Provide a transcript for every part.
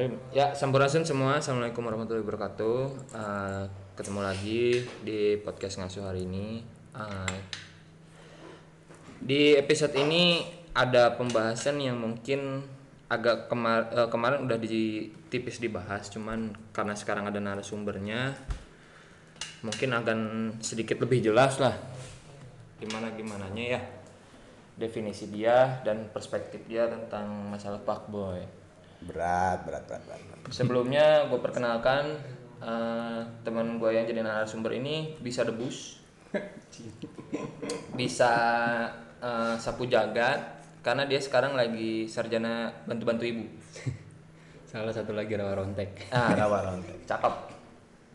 Bismillahirrahmanirrahim. Ya, sampurasun semua. Assalamualaikum warahmatullahi wabarakatuh. Uh, ketemu lagi di podcast ngasuh hari ini. Uh, di episode ini ada pembahasan yang mungkin agak kemar uh, kemarin udah di tipis dibahas, cuman karena sekarang ada narasumbernya, mungkin akan sedikit lebih jelas lah gimana gimananya ya definisi dia dan perspektif dia tentang masalah fuckboy. berat berat berat berat, berat. Sebelumnya gue perkenalkan uh, teman gue yang jadi narasumber ini bisa debus, bisa uh, sapu jagat, karena dia sekarang lagi sarjana bantu-bantu ibu. Salah satu lagi rawa rontek. Ah, Rawa rontek. cakep.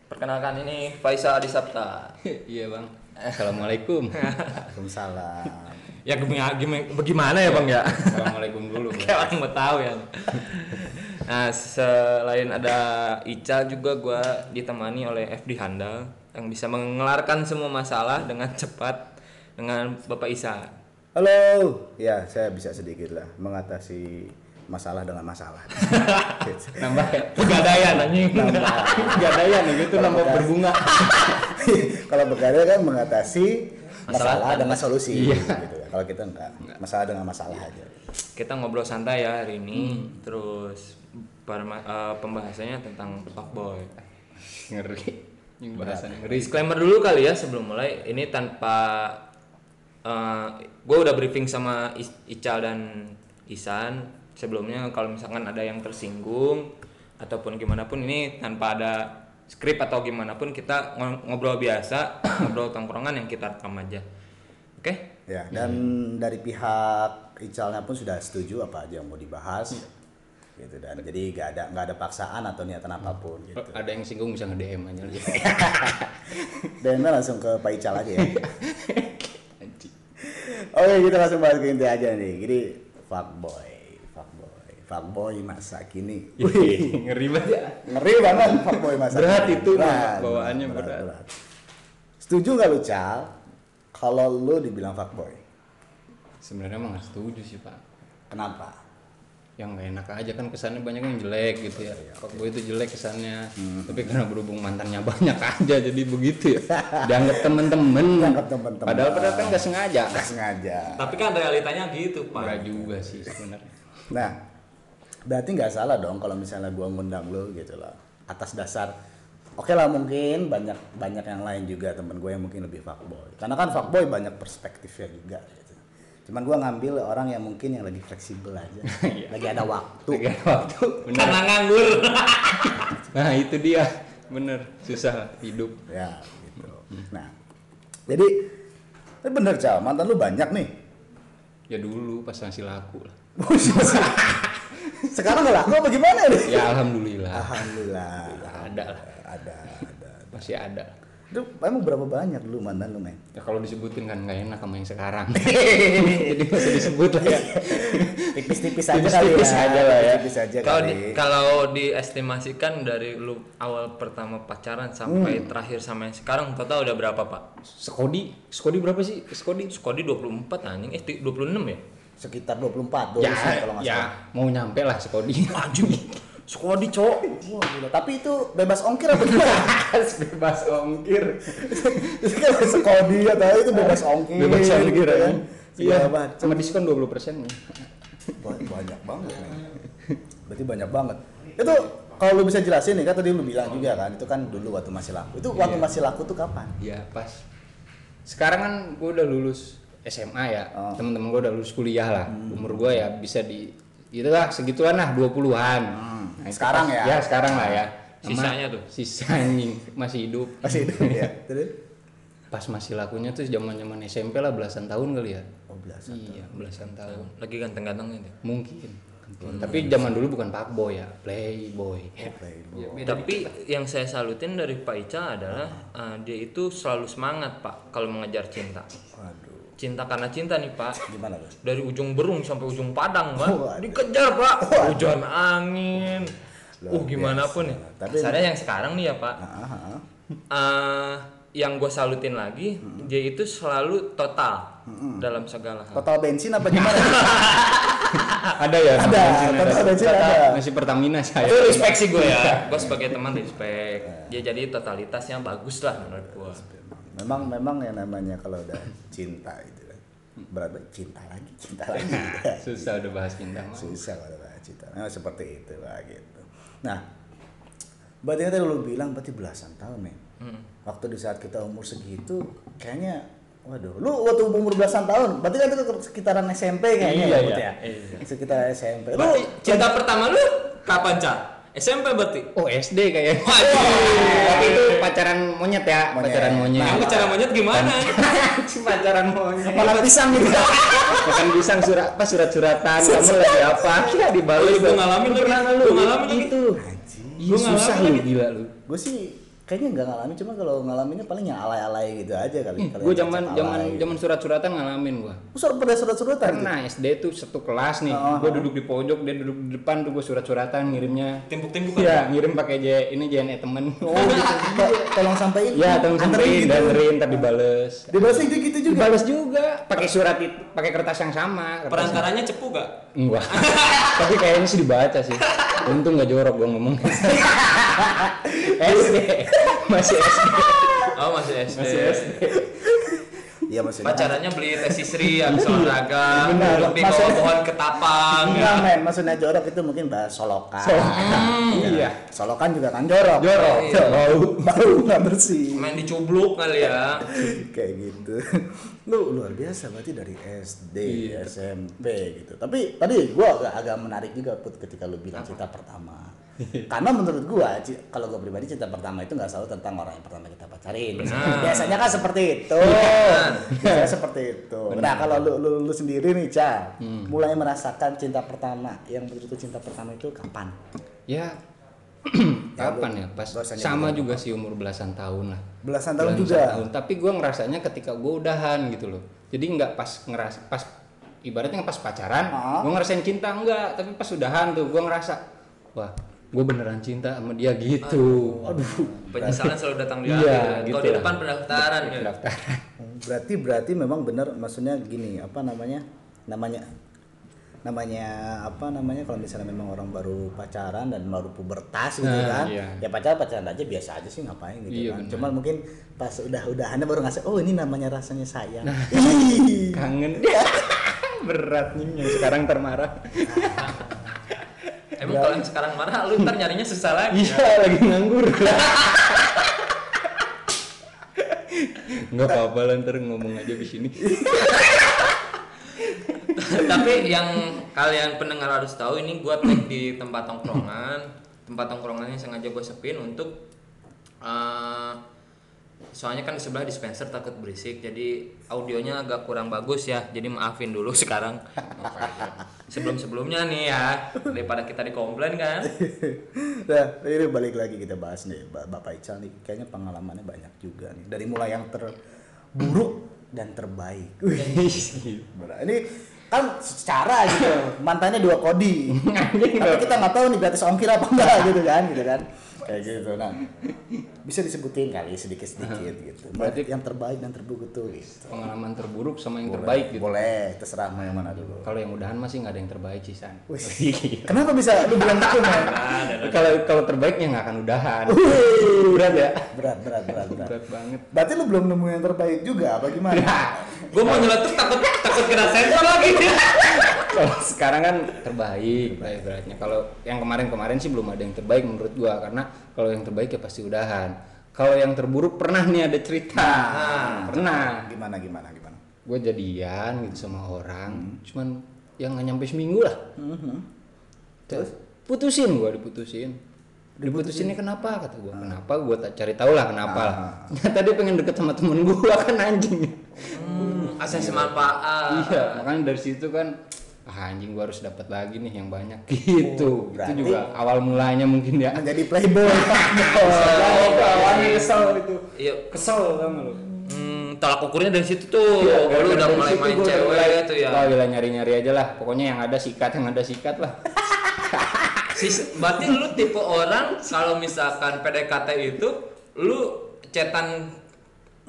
Perkenalkan ini Faisal Adisapta. iya bang. Assalamualaikum. Waalaikumsalam Ya gimana, bagaimana ya bang ya? Assalamualaikum dulu. Bang. Kayak orang mau tahu ya. Nah selain ada Ica juga gue ditemani oleh FD Handal yang bisa mengelarkan semua masalah dengan cepat dengan Bapak Isa. halo ya saya bisa sedikit lah mengatasi masalah dengan masalah Nambah pegadaian anjing. Pegadaian gitu nambah berbunga. kalau bekerja kan mengatasi masalah, Masalah dengan solusi Iya. Gitu kalau kita enggak masalah dengan masalah aja Kita ngobrol santai ya hari ini. Terus perma- eh, pembahasannya tentang fuckboy. Ngeri. Bahasan ngeri. Disclaimer dulu kali ya sebelum mulai. Ini tanpa gue udah briefing sama Ical dan Isan sebelumnya kalau misalkan ada yang tersinggung ataupun gimana pun ini tanpa ada skrip atau gimana pun kita ngo- ngobrol biasa ngobrol tongkrongan yang kita rekam aja oke ya dan dari pihak Icalnya pun sudah setuju apa aja yang mau dibahas gitu dan jadi nggak ada nggak ada paksaan atau niatan apa pun gitu Ada yang singgung bisa nge-DM aja. dan langsung ke Pak Ical aja ya Oke kita langsung balik ke inti aja nih. Jadi fuckboy, fuckboy, fuckboy masa kini. Wih, Ngeri banget ya. ngeri banget fuckboy masa Berat kini. itu, bawaannya berat. Setuju nggak lu Cal? Kalau lu dibilang fuckboy, Sebenarnya emang nggak setuju sih pak. kenapa? Yang nggak enak aja kan kesannya banyak yang jelek gitu ya. Fuckboy itu jelek kesannya. Tapi karena berhubung mantannya banyak aja jadi begitu ya. Dianggap temen-temen. Dianggap temen-temen. Padahal padahal kan nggak sengaja. Nggak sengaja. tapi kan realitanya gitu Enggak juga sih sebenarnya. Nah, berarti nggak salah dong kalau misalnya gua ngundang lu gitu loh. Atas dasar Oke lah mungkin banyak banyak yang lain juga temen gue yang mungkin lebih fuckboy. Karena kan fuckboy banyak perspektifnya juga gitu. Cuman gua ngambil orang yang mungkin yang lagi fleksibel aja. lagi ada waktu. Tiga waktu. Bener. karena nganggur Nah itu dia. Bener. Susah hidup. Ya, gitu. Nah, jadi tapi bener Cal, mantan lu banyak nih. Ya dulu pas masih laku lah. Sekarang nggak laku apa gimana nih? Ya alhamdulillah. Alhamdulillah. Ada lah. Masih ada. Itu emang berapa banyak dulu mantan lu, men? Ya kalau disebutin kan nggak enak sama yang sekarang. Jadi masih disebut lah ya. Tipis-tipis aja kali Tipis-tipis ya. aja lah ya. Tipis aja kalau kali. di- kalau diestimasikan dari lu awal pertama pacaran sampai terakhir sama yang sekarang total udah berapa pak Skodi, Skodi berapa sih? Skodi? Skodi 24 anjing eh 26 ya Sekitar 24 Ya, 29 kalau nggak ya salah. mau nyampe lah Skodi. anjing Skodi cowok Wah, gila. Tapi itu bebas ongkir apa gimana? Bebas ongkir. itu kan sekodi atau itu bebas ongkir. Bebas ongkir gitu ya. Iya, sama diskon 20 persen Ba- banyak banget berarti banyak banget itu kalau lu bisa jelasin nih kan tadi lu bilang juga kan itu kan dulu waktu masih laku itu waktu Iya. masih laku tuh kapan Iya pas. Sekarang kan gue udah lulus SMA ya, Oh. temen-temen gue udah lulus kuliah lah. Umur gue ya bisa di itulah segituan lah 20-an. Nah, Sekarang ya? Ya sekarang lah ya. Sisanya tuh? Sisa anjing masih hidup. masih hidup ya terus Pas masih lakunya tuh zaman-zaman SMP lah belasan tahun kali ya. oh belasan Iya, belasan tahun. lagi ganteng-gantengnya tuh Mungkin. Tapi zaman dulu bukan Pakboy ya, Playboy. Playboy. tapi yang saya salutin dari Pak Ica adalah uh, dia itu selalu semangat pak kalau mengejar cinta waduh cinta karena cinta nih pak. Gimana tuh? Dari ujung berung sampai ujung padang pak. Dikejar pak. Waduh. hujan angin. Luar uh gimana biasa. pun ya Tapi- Tapi yang sekarang nih ya pak. Eh, yang gue salutin lagi dia itu selalu total dalam segala hal. Total bensin apa gimana? Ada ya Ada, bensin total bensin ada. masih Pertamina saya. Itu respect sih gue ya. Gue sebagai teman respect. Ya jadi totalitasnya bagus lah menurut gue memang memang yang namanya kalau udah cinta itu kan. Berat banget. Cinta lagi cinta lagi. Susah udah bahas cinta mah. susah udah cinta. Nah, seperti itu lah gitu. Nah berarti tadi lu bilang berarti belasan tahun men. Hmm. waktu di saat kita umur segitu kayaknya waduh lu waktu umur belasan tahun berarti kan itu sekitaran SMP kayaknya Iya, ya, iya. ya? Sekitar SMP lu berarti cinta pertama lu kapan cah SMP berarti oh SD kayaknya Waduh. tapi itu pacaran monyet ya Monyet. pacaran monyet Nah, cara monyet gimana? pacaran monyet malah pisang gitu Bukan pisang surat apa surat-suratan kamu lagi apa ya dibalas Oh, iya, gua ngalamin lagi. pernah lu ngalamin lagi. itu Anjing. iya susah ngalamin lu gila lu gue sih kayaknya nggak ngalamin cuma kalau ngalaminnya paling yang alay-alay gitu aja kali kalau gue zaman zaman gitu. zaman surat-suratan ngalamin gua Lu surat pada surat-suratan gitu? pernah SD tuh satu kelas nih Oh, gue duduk di pojok dia duduk di depan tuh gue surat-suratan ngirimnya Timpuk-timpuk Iya, ngirim pakai J ini JNE temen. Oh gitu. Tolong sampein. Iya, tolong gitu. dan anterin ntar dibales. Dibalas gitu gitu juga. Dibales juga pakai surat itu, pakai kertas yang sama. kertas Perantaranya cepu gak? Enggak. Tapi kayaknya sih dibaca sih. Untung nggak jorok gua ngomong. SD. Masih SD. Oh masih SD. Masih SD. Iya maksudnya. Pacarannya beli tes istri habis olahraga, bawah maksudnya- pohon ketapang. Enggak men, maksudnya jorok itu mungkin bahas solokan. Iya. Solokan juga kan jorok. Jorok. Iya. Bau. Bau nggak bersih. Main dicubluk kali ya. Kayak gitu. Lu luar biasa berarti dari SD, Iya. SMP gitu. Tapi tadi gua agak, agak menarik juga put ketika lu bilang cinta pertama. Karena menurut gua kalau gua pribadi cinta pertama itu nggak selalu tentang orang yang pertama kita pacarin. Biasanya, Benar. biasanya kan seperti itu. Biasanya seperti itu. Nah, kalau lu, lu, lu sendiri nih, Ca, mulai merasakan cinta pertama yang betul-betul cinta pertama itu kapan? Ya kapan ya pas bahasanya sama juga sih umur belasan tahun lah Belasan tahun Belasan juga. tahun. tapi gue ngerasanya ketika gue udahan gitu loh jadi nggak pas ngeras pas ibaratnya pas pacaran Ah. gue ngerasain cinta enggak tapi pas udahan tuh gue ngerasa wah gue beneran cinta sama dia gitu Aduh. Penyesalan selalu datang di Iya, akhir. ya. gitu Kalau di depan pendaftaran ya. pendaftaran Berarti berarti memang benar maksudnya gini, apa namanya? Namanya namanya apa namanya kalau misalnya memang orang baru pacaran dan baru pubertas gitu Nah, kan iya. ya pacaran pacaran aja biasa aja sih ngapain gitu Iya, kan benar. cuman mungkin pas udah udahannya baru ngasih oh ini namanya rasanya sayang Nah. Kangen berat nih yang sekarang termarah Emang kalau yang sekarang marah, lu ntar nyarinya susah lagi. ya. iya lagi nganggur nggak apa-apa lah ntar ngomong aja di sini Tapi yang kalian pendengar harus tahu ini gua tag di tempat tongkrongan. Tempat tongkrongannya sengaja gue sepin untuk eh, soalnya kan di sebelah dispenser takut berisik jadi audionya agak kurang bagus ya. Jadi maafin dulu sekarang. Sebelum sebelumnya nih ya daripada kita dikomplain kan. Nah ini balik lagi kita bahas nih Ba- Bapak Ical nih. Kayaknya pengalamannya banyak juga nih. Dari mulai yang terburuk dan terbaik. Ini kan secara gitu mantannya dua kodi. Tapi kita nggak tahu nih gratis ongkir apa enggak gitu kan gitu kan kayak gitu nah. Bisa disebutin kali sedikit sedikit gitu. Berarti- yang terbaik dan terburuk tuh gitu. pengalaman terburuk sama yang terbaik gitu. boleh. Terserah mau yang mana dulu. Kalau yang udahan masih nggak ada yang terbaik sih san. Wih, kenapa bisa lu bilang gitu man kalau kalau terbaiknya nggak akan udahan. Berat ya? Berat berat berat berat. Berat banget. Berarti lu belum nemu yang terbaik juga apa gimana? Gue mau nyeletuk takut takut kena sensor lagi kalau sekarang kan terbaik lah ibaratnya. Kalau yang kemarin-kemarin sih belum ada yang terbaik menurut gua karena kalau yang terbaik ya pasti udahan. Kalau yang terburuk pernah nih ada cerita. Nah. pernah. Gimana gimana gimana? Gue jadian gitu sama orang cuman yang nggak nyampe seminggu lah. Terus? Putusin gua diputusin. Diputusinnya kenapa? Kata gua. Kenapa? Gua tak cari tahu lah kenapa lah. Ternyata dia pengen deket sama temen gua kan anjing. Hmm, manfaat iya makanya dari situ kan ah, anjing gua harus dapat lagi nih yang banyak. Gitu. Itu berarti- juga awal mulanya mungkin ya. Menjadi playboy. Oh, awalnya kesel itu iya. Kesel sama lu? Hmm, tolak ukurnya dari situ tuh. Iya, lu udah mulai main cewek tuh ya. Wah, gila nyari-nyari aja lah. Pokoknya yang ada sikat yang ada sikat lah. Sis, berarti lu tipe orang kalau misalkan PDKT itu lu cetan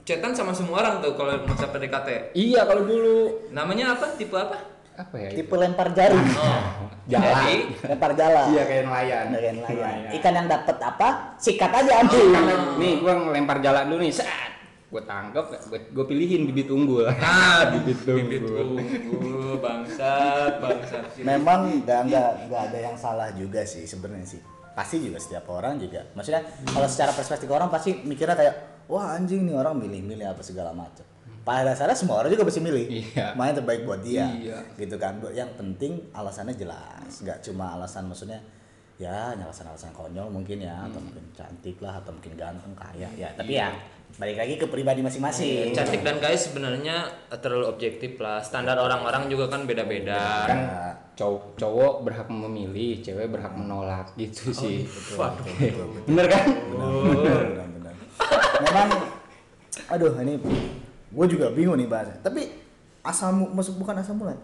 cetan sama semua orang tuh kalau masa PDKT. iya kalau dulu. Namanya apa? Tipe apa? Apa ya itu? Tipe lempar jari. Oh. Jala. Jadi lempar jala. Iya kayak nelayan. Lain. Nelayan. Ikan yang dapat apa? Sikat aja Oh, anjing. Nih gua ngelempar jala dulu nih. Set. Gua tangkap, gua, gua pilihin bibit unggul. ah Bibit bibit unggul. unggul bangsat bangsat Memang nggak nggak nggak ada yang salah juga sih sebenarnya sih. Pasti juga setiap orang juga. Maksudnya kalau secara perspektif orang pasti mikirnya kayak wah anjing nih orang milih-milih apa segala macam. Pada dasarnya semua orang juga bisa milih. Iya. Mana yang terbaik buat dia. Iya. Gitu kan. Yang penting alasannya jelas. Nggak cuma alasan maksudnya ya alasan-alasan konyol mungkin ya atau mungkin cantik lah atau mungkin ganteng kaya ya tapi ya balik lagi ke pribadi masing-masing cantik dan kaya sebenarnya terlalu objektif lah standar orang-orang juga kan beda-beda Kan cowok cowok berhak memilih, cewek berhak menolak gitu sih. Waduh. Bener kan? benar-benar memang aduh ini gue juga bingung nih bahasnya tapi asal maksud bukan asal mulai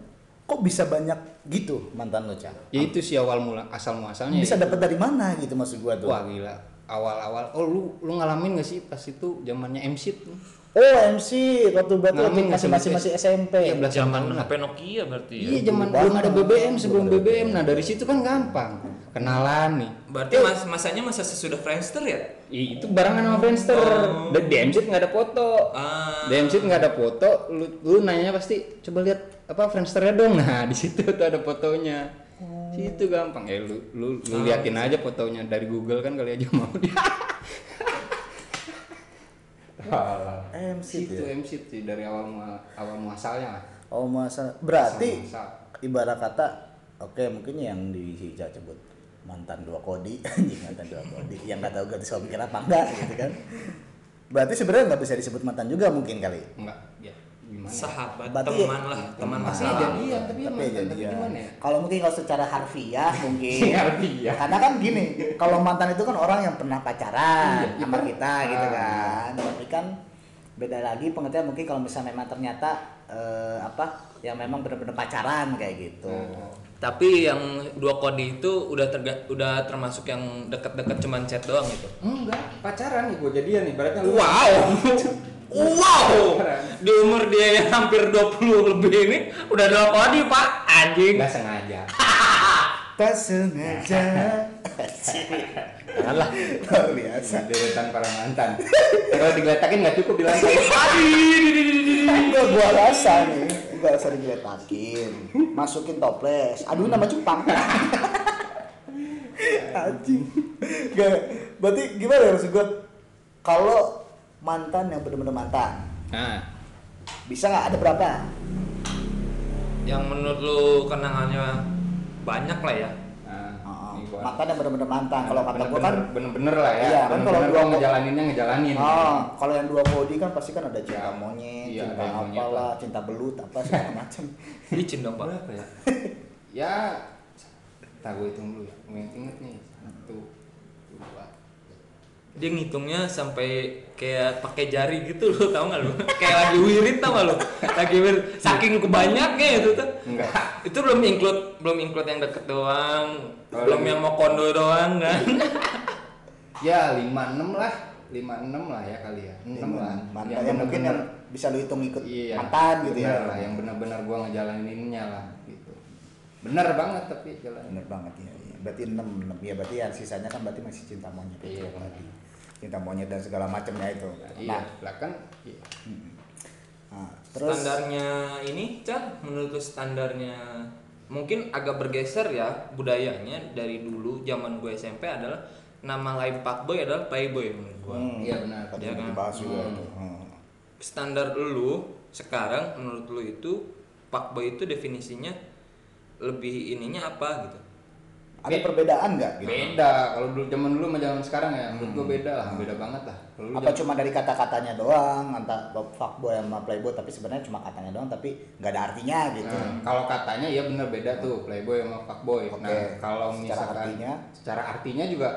kok bisa banyak gitu mantan lo cah Ya itu sih awal mula asal muasalnya. bisa ya. dapat dari mana gitu maksud gue tuh Wah gila. Awal-awal oh lu lu ngalamin gak sih pas itu zamannya MC tuh? Oh MC waktu berarti waktu nggak masih masih sih? masih SMP Iya, belas zaman. HP Nokia berarti ya Iya zaman belum ada BBM Belum sebelum BBM. Nah dari situ kan gampang kenalan nih. berarti mas masanya masa sesudah Friendster ya Ih, itu barengan sama Friendster. Oh. Dan di MC nggak ada foto. ah Di MC nggak ada foto. Lu, lu nanyanya pasti coba lihat apa Friendsternya dong. Nah di situ tuh ada fotonya. Situ gampang ya lu lu, lu liatin aja fotonya dari Google kan kali aja mau. MC tuh ya? MC tuh dari awal mua- awal muasalnya lah. oh masa berarti Muasal. ibarat kata oke mungkin yang di Ica sebut mantan dua kodi anjing mantan dua kodi yang nggak tahu ganti suami kira apa enggak gitu kan berarti sebenarnya nggak bisa disebut mantan juga mungkin kali Enggak, ya gimana? ya? sahabat Berarti- teman lah teman Tapi masa lalu jadian, tapi ya tapi jadi ya gimana ya? kalau mungkin kalau secara harfiah mungkin Harfiah. karena kan gini kalau mantan itu kan orang yang pernah pacaran Iya, sama iya. kita gitu Ah. kan tapi kan beda lagi pengertian mungkin kalau misalnya memang ternyata eh, apa yang memang benar-benar pacaran kayak gitu Hmm. tapi yang dua kode itu udah terga, udah termasuk yang deket-deket cuman chat doang gitu Enggak, pacaran nih gua jadian nih. Berarti lu wow wow! Di umur dia yang hampir 20 lebih ini udah dua kode pak? Anjing. Enggak sengaja. tak sengaja. Janganlah. luar biasa. Deretan para mantan. Kalau digeletakin nggak cukup di lantai. Enggak gua rasa nih Enggak usah digeletakin. Masukin toples. Aduh nama cupang Anjing. Gak Berarti gimana ya maksud gua? Kalau mantan yang bener-bener mantan Nah, Bisa nggak ada berapa? yang menurut lu kenangannya banyak lah ya nah Oh, gua- mantan yang bener-bener mantan Kalau kata gua kan Bener-bener- lah ya. Iya, kan kalau dua ngejalaninnya ngejalanin. Oh, kalau yang dua kodi kan pasti kan ada cinta Ya. monyet, Iya, cinta apalah, lah. cinta belut apa segala macam. licin dong pak Berapa ya? ya, tak gue hitung dulu ya. Gue inget nih. Satu, dua, dia ngitungnya sampai kayak pakai jari gitu lo tau gak lo kayak lagi wirid tau gak lo lagi wirid saking kebanyaknya itu tuh Enggak. itu belum include belum include yang deket doang Oh, belum iya. yang mau kondo doang kan Ya lima enam lah, lima enam lah ya kali ya, enam lah. Mantan yang mungkin yang bisa lu hitung ikut iya, mantan gitu bener ya. lah, yang benar-benar gua ngejalaninnya lah gitu. Bener banget tapi jalan. Bener banget ya. iya. Berarti 6, 6. Ya berarti yang sisanya kan berarti masih cinta monyet itu Iya. tadi. Cinta monyet dan segala macamnya itu. Iya, Nah, lah kan. Iya. nah, terus standarnya ini cah menurut lu standarnya mungkin agak bergeser ya budayanya dari dulu zaman gue SMP adalah nama lain fuckboy adalah playboy menurut gue Hmm, Iya, benar. Tadi Iya udah kan? dibahas juga Hmm. itu. Hmm. standar lu sekarang menurut lu itu fuckboy itu definisinya lebih ininya apa gitu Ada perbedaan nggak gitu? Beda kalau dulu zaman dulu sama zaman sekarang ya, menurut gua beda lah, beda banget lah. Kalau dulu Apa cuma dari kata-katanya doang, antara fuckboy sama playboy tapi sebenarnya cuma katanya doang tapi nggak ada artinya gitu. Nah, kalau katanya ya bener beda tuh playboy sama fuckboy. Oke. Nah, kalau Secara misalkan artinya? secara artinya juga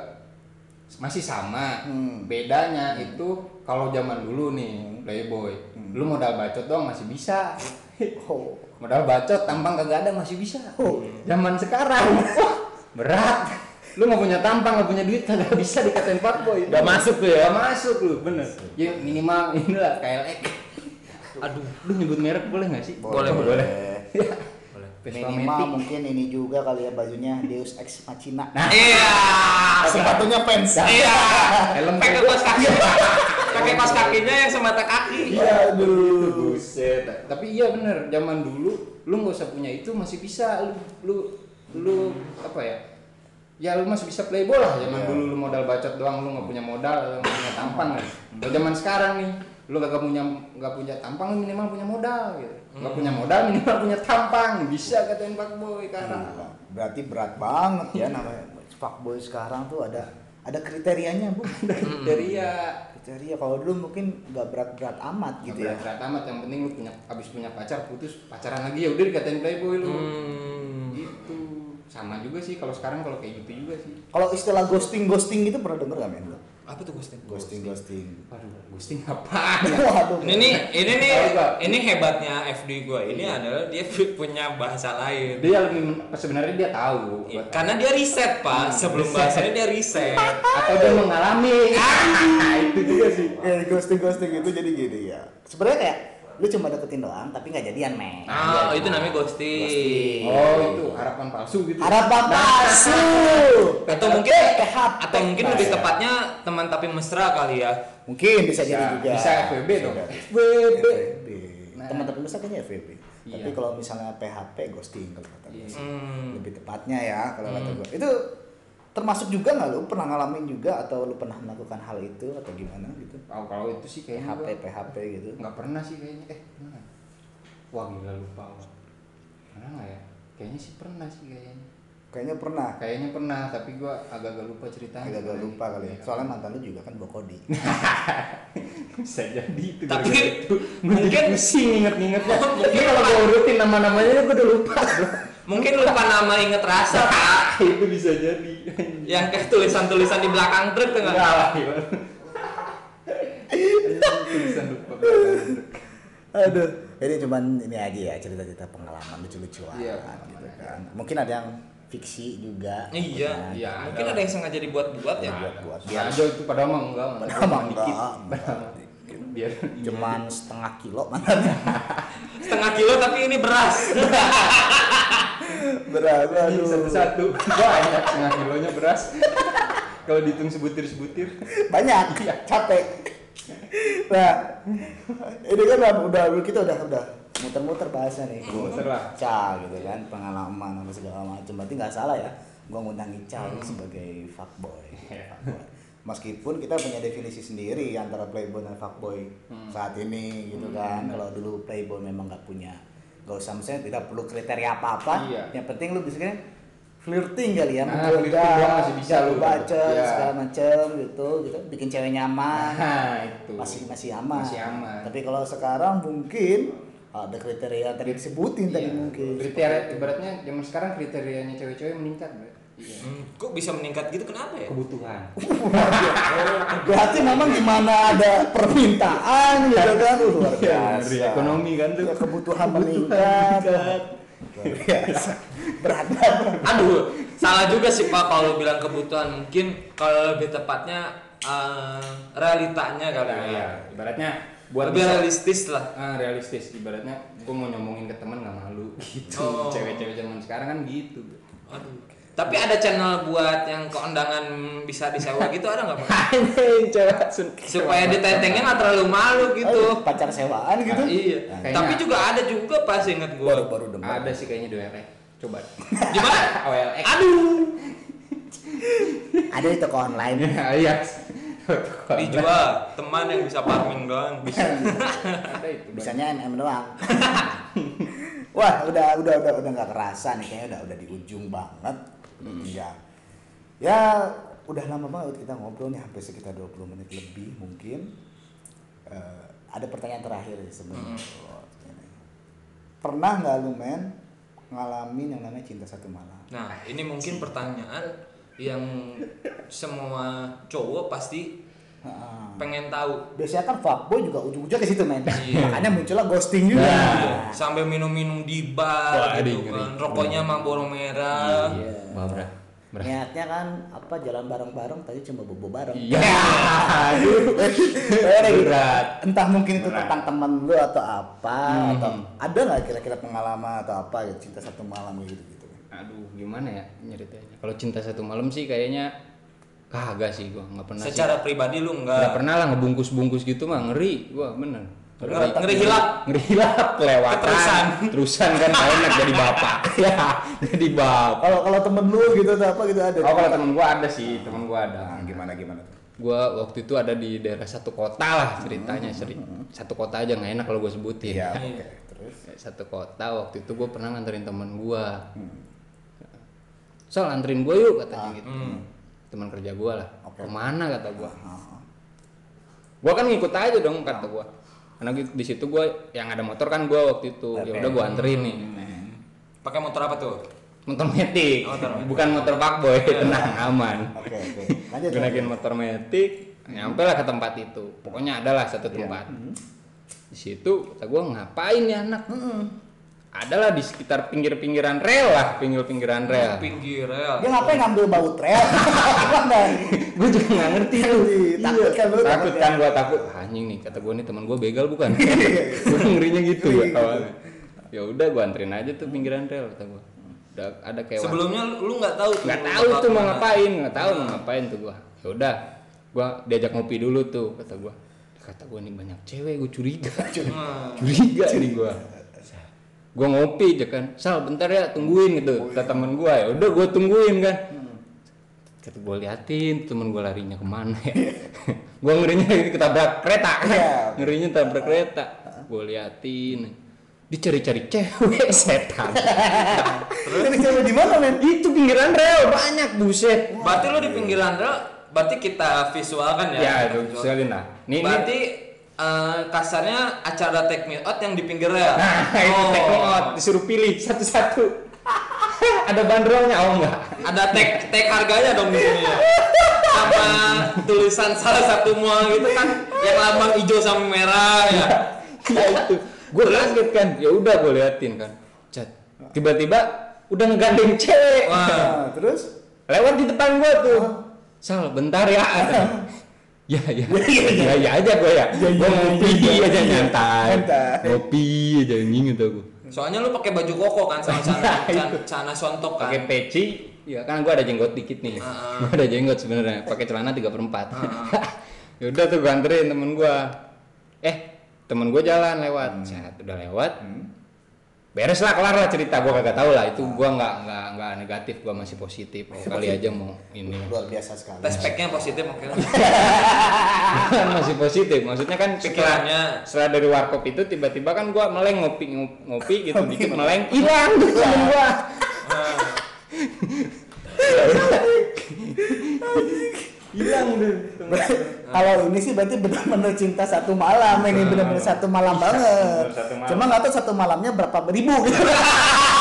masih sama. Hmm. Bedanya itu kalau zaman dulu nih playboy, lu modal bacot doang masih bisa. Oh. Modal bacot tampang kagak ada masih bisa. Oh. Zaman sekarang berat. Lu nggak punya tampang, nggak punya duit kagak bisa dikatain fuckboy. Nggak masuk tuh ya? Nggak masuk lu, bener. Ya minimal inilah KLX. aduh Lu nyebut merek boleh nggak sih? Boleh, boleh. boleh Minimal mungkin ini juga kali ya bajunya Deus Ex Machina. Iya. Sepatunya fans. Iya. Helm Pakai kaos kaki. Pakai kaos kakinya yang semata kaki. Iya, aduh. Buset. Tapi iya bener, zaman dulu lu nggak usah punya itu masih bisa lu lu lu apa ya? Ya lu masih bisa playboy lah zaman Iya. dulu lu modal bacot doang lu nggak punya modal, lu nggak punya tampang kan. Kalau zaman sekarang nih lu gak punya nggak punya tampang minimal punya modal gitu. Nggak punya modal minimal punya tampang. Bisa katain fuckboy sekarang. Nah, berarti berat banget ya namanya fuckboy sekarang tuh ada ada kriterianya bu Kriteria kriteria kalau dulu mungkin nggak berat-berat amat gitu ya berat amat yang penting lu punya abis punya pacar putus pacaran lagi ya udah dikatain playboy lu. Hmm. Gitu. Sama juga sih kalau sekarang kalau kayak gitu juga sih. kalau istilah ghosting ghosting itu pernah denger gak men lu? Apa tuh ghosting? ghosting ghosting Waduh, ghosting apaan? waduh Ini nih, ini nih, ini hebatnya FD gue. Ini adalah dia punya bahasa lain. Dia lebih sebenarnya dia tahu Iya, buat- Karena dia riset pak, sebelum bahasanya dia riset. atau dia mengalami. itu juga sih. Eh, ghosting ghosting itu jadi gini ya sebenarnya kayak lu cuma deketin doang tapi nggak jadian men Ah, itu namanya ghosting. Oh, itu harapan palsu gitu. harapan palsu Atau mungkin, PHP. atau mungkin Nah, lebih ya. tepatnya teman tapi mesra kali ya. mungkin bisa, jadi Bisa- juga bisa FWB dong. FWB. Nah. teman-teman besar kayaknya FWB Iya. tapi kalau misalnya PHP ghosting kalau kata gue Iya. sih. Hmm. lebih tepatnya ya kalau kata Hmm. gue itu termasuk juga nggak lu pernah ngalamin juga atau lu pernah melakukan hal itu atau gimana gitu Oh, kalau itu sih kayaknya PHP gua PHP gitu nggak pernah sih kayaknya. Eh, pernah. Wah, gila lupa. gua. Pernah nggak ya? Kayaknya sih pernah sih kayaknya. kayaknya pernah Kayaknya pernah, tapi gua agak-agak lupa ceritanya. agak-agak lupa kali ya Iya. soalnya mantan lu juga kan bokodi bisa jadi itu Tapi itu mungkin- pusing inget-ingetnya mungkin kalau gue urutin nama-namanya gue udah lupa Mungkin lupa nama inget rasa pak. itu bisa jadi Yang kayak tulisan-tulisan di belakang truk tuh enggak nggak? lah gimana tulisan lupa aduh ini cuman ini aja ya cerita-cerita pengalaman lucu-lucuan Iya. gitu kan mungkin ada yang fiksi juga Iya, Iya, Mungkin ada. yang sengaja dibuat-buat ya. buat-buat biar biar aja itu padahal mah enggak Padahal mah enggak. Biar cuman setengah kilo mantannya Setengah kilo tapi ini beras. berapa Ini satu-satu. Banyak setengah kilonya beras. Kalau dihitung sebutir-sebutir. Banyak? Capek. Nah ini kan udah, kita udah udah muter-muter bahasnya nih. Muter lah. Ica gitu kan pengalaman apa segala macam. Berarti nggak salah ya gua ngundang Ica ini sebagai fuckboy. Fuckboy. Meskipun kita punya definisi sendiri antara playboy dan fuckboy saat ini gitu kan kalau dulu playboy memang nggak punya gak usah misalnya tidak perlu kriteria apa-apa Iya. yang penting lu bisa flirting kali ya Nah, menggoda, masih bisa lu baca Iya. segala macam gitu gitu bikin cewek nyaman nah itu masih masih aman. Masih aman. Tapi kalau sekarang mungkin ada kriteria tadi disebutin tadi Iya. mungkin. kriteria ibaratnya zaman sekarang kriterianya cewek-cewek meningkat bro Hmm, kok bisa meningkat gitu kenapa ya? kebutuhan Berarti memang di mana ada permintaan gitu kan uh, luar Iya, biasa. dari ekonomi kan tuh. Ya, kebutuhan meningkat. Luar biasa. Berat banget. Aduh, salah juga sih Pak kalau bilang kebutuhan. Mungkin kalau lebih tepatnya eh, realitanya kali Nah, ya. ya ibaratnya buat lebih bisa- realistis lah. ah, realistis ibaratnya gue mau nyomongin ke teman nggak malu gitu Oh. cewek-cewek zaman sekarang kan gitu Aduh. Tapi ada channel buat yang keundangan bisa disewa gitu ada nggak Pak? anjing Supaya ditentengnya nggak terlalu malu Oh, gitu. pacar sewaan gitu. Ah, iya. Kayaknya- Tapi juga ada juga pas inget Baru gua. baru denger. ada sih kayaknya di WR coba Gimana? OLX Aduh. Ada di toko online. iya Dijual teman yang bisa farming doang bisa. ada itu Bisanya MM doang. Wah, udah udah udah udah nggak kerasa nih kayaknya udah udah di ujung banget. Udah tinggal. Ya, udah lama banget kita ngobrol nih hampir sekitar 20 menit lebih mungkin. Eh, ada pertanyaan terakhir sebenarnya. Oh, ini. Pernah nggak lu men ngalamin yang namanya cinta satu malam? Nah, ini mungkin pertanyaan yang semua cowok pasti Pengen tahu. Biasanya kan fuckboy juga ujung-ujungnya ke situ men. Iya. Makanya muncullah ghosting juga. Nah, sampai minum-minum di bar Wah, gitu aduh, kan. Rokoknya Marlboro merah. Iya. Barbara niatnya kan apa jalan bareng-bareng tadi cuma bobo bareng Iya. Gitu. Berat. entah mungkin itu Berat. tentang teman lu atau apa Hmm. atau ada nggak kira-kira pengalaman atau apa ya cinta satu malam gitu gitu Aduh, gimana ya nyeritanya? Kalau cinta satu malam sih kayaknya kagak sih gua nggak pernah. sih. Secara pribadi lu nggak nggak pernah lah ngebungkus-bungkus gitu mah ngeri. Gua bener. ngeri, ngeri hilap. ngeri hilap kelewatan. Keterusan. terusan kan gak enak jadi bapak. Ya jadi bapak. Kalau kalau temen lu gitu atau apa gitu ada? Oh kalau temen gua ada sih temen gua ada. Nah, gimana gimana tuh? Gua waktu itu ada di daerah satu kota lah ceritanya seri. Satu kota aja nggak enak kalau gua sebutin. Iya oke terus? Satu kota waktu itu gua pernah nganterin temen gua. Sol anterin gua yuk katanya gitu teman kerja gua lah. Oke. ke mana kata gua? Ah, gua kan ngikut aja dong kata gua. Karena di situ gua yang ada motor kan gua waktu itu. Ya udah gua anterin nih. Pakai motor apa tuh? motor metik. Oh, motor bukan motor fuckboy tenang aman. Oke gue naikin lanjut. motor metik nyampe lah ke tempat itu. Pokoknya ada lah satu tempat. Di situ kata gue ngapain ya anak adalah di sekitar pinggir-pinggiran rel lah pinggir-pinggiran rel. Pinggir rel. dia ngapain ngambil baut rel? Gue juga nggak ngerti tuh. Takut kan lu takut kan gue takut. "Ah, anjing nih kata gue nih teman gue begal bukan? Gue ngerinya gitu ya awalnya. Ya udah gue anterin aja tuh pinggiran rel kata gue udah ada kayak Sebelumnya lu lu nggak tahu tuh. nggak lu tahu tuh mau ngapain nggak tahu mau ngapain tuh gua. Ya udah gua diajak ngopi dulu tuh kata gua. Kata gua nih banyak cewek gua curiga. Hmm. curiga nih gua gua ngopi aja kan. Sal bentar ya tungguin gitu kata temen gua. Ya udah gua tungguin kan. Kata gua liatin temen gua larinya ke mana ya? Gua ngerinya ketabrak kereta. Iya. ngerinya tabrak kereta. Gua liatin. Dicari-cari cewek setan. Terus? Ini cewek di mana men? Itu pinggiran rel banyak buset. Berarti lu di pinggiran rel, berarti kita visualkan ya. ya itu visual. visualin lah. Nih. Berarti eh, kasarnya acara take me out yang di pinggir rel. nah itu Oh. take me out disuruh pilih satu-satu ada bandrolnya oh enggak Ada tag tag harganya dong di sini ya. Sama tulisan salah satu mall gitu kan yang lambang hijau sama merah ya. ya itu gue kaget kan ya udah gue liatin kan cat tiba-tiba udah ngegandeng cewek Wah. nah, terus lewat di depan gue tuh sal bentar ya ya ya. Ya ya aja gue ya. Gue ngopi aja nyantai. Ngopi aja anjing gitu gue Soalnya lu pakai baju koko kan sama celana, celana, celana sontok kan. pakai peci. Ya kan gua ada jenggot dikit nih. Heeh. gua ada jenggot sebenarnya. Pakai celana tiga perempat ya udah tuh gua anterin temen gua. Eh temen gua jalan lewat. Set, udah lewat beres lah kelar lah cerita. Gua kagak tahu lah. Itu gua nggak nggak nggak negatif. Gua masih positif. Oh, kali aja mau ini. Luar biasa sekali. Tes packnya positif mungkin. masih positif. Maksudnya kan setelah Pikirannya setelah dari warkop itu tiba-tiba kan gua meleng ngopi ngopi gitu. Dikit meleng hilang tuh temen gua hilang deh. Kalau ini sih berarti benar-benar cinta satu malam. Ini benar-benar satu malam banget. Satu malam. cuma nggak tahu satu malamnya berapa ribu. gitu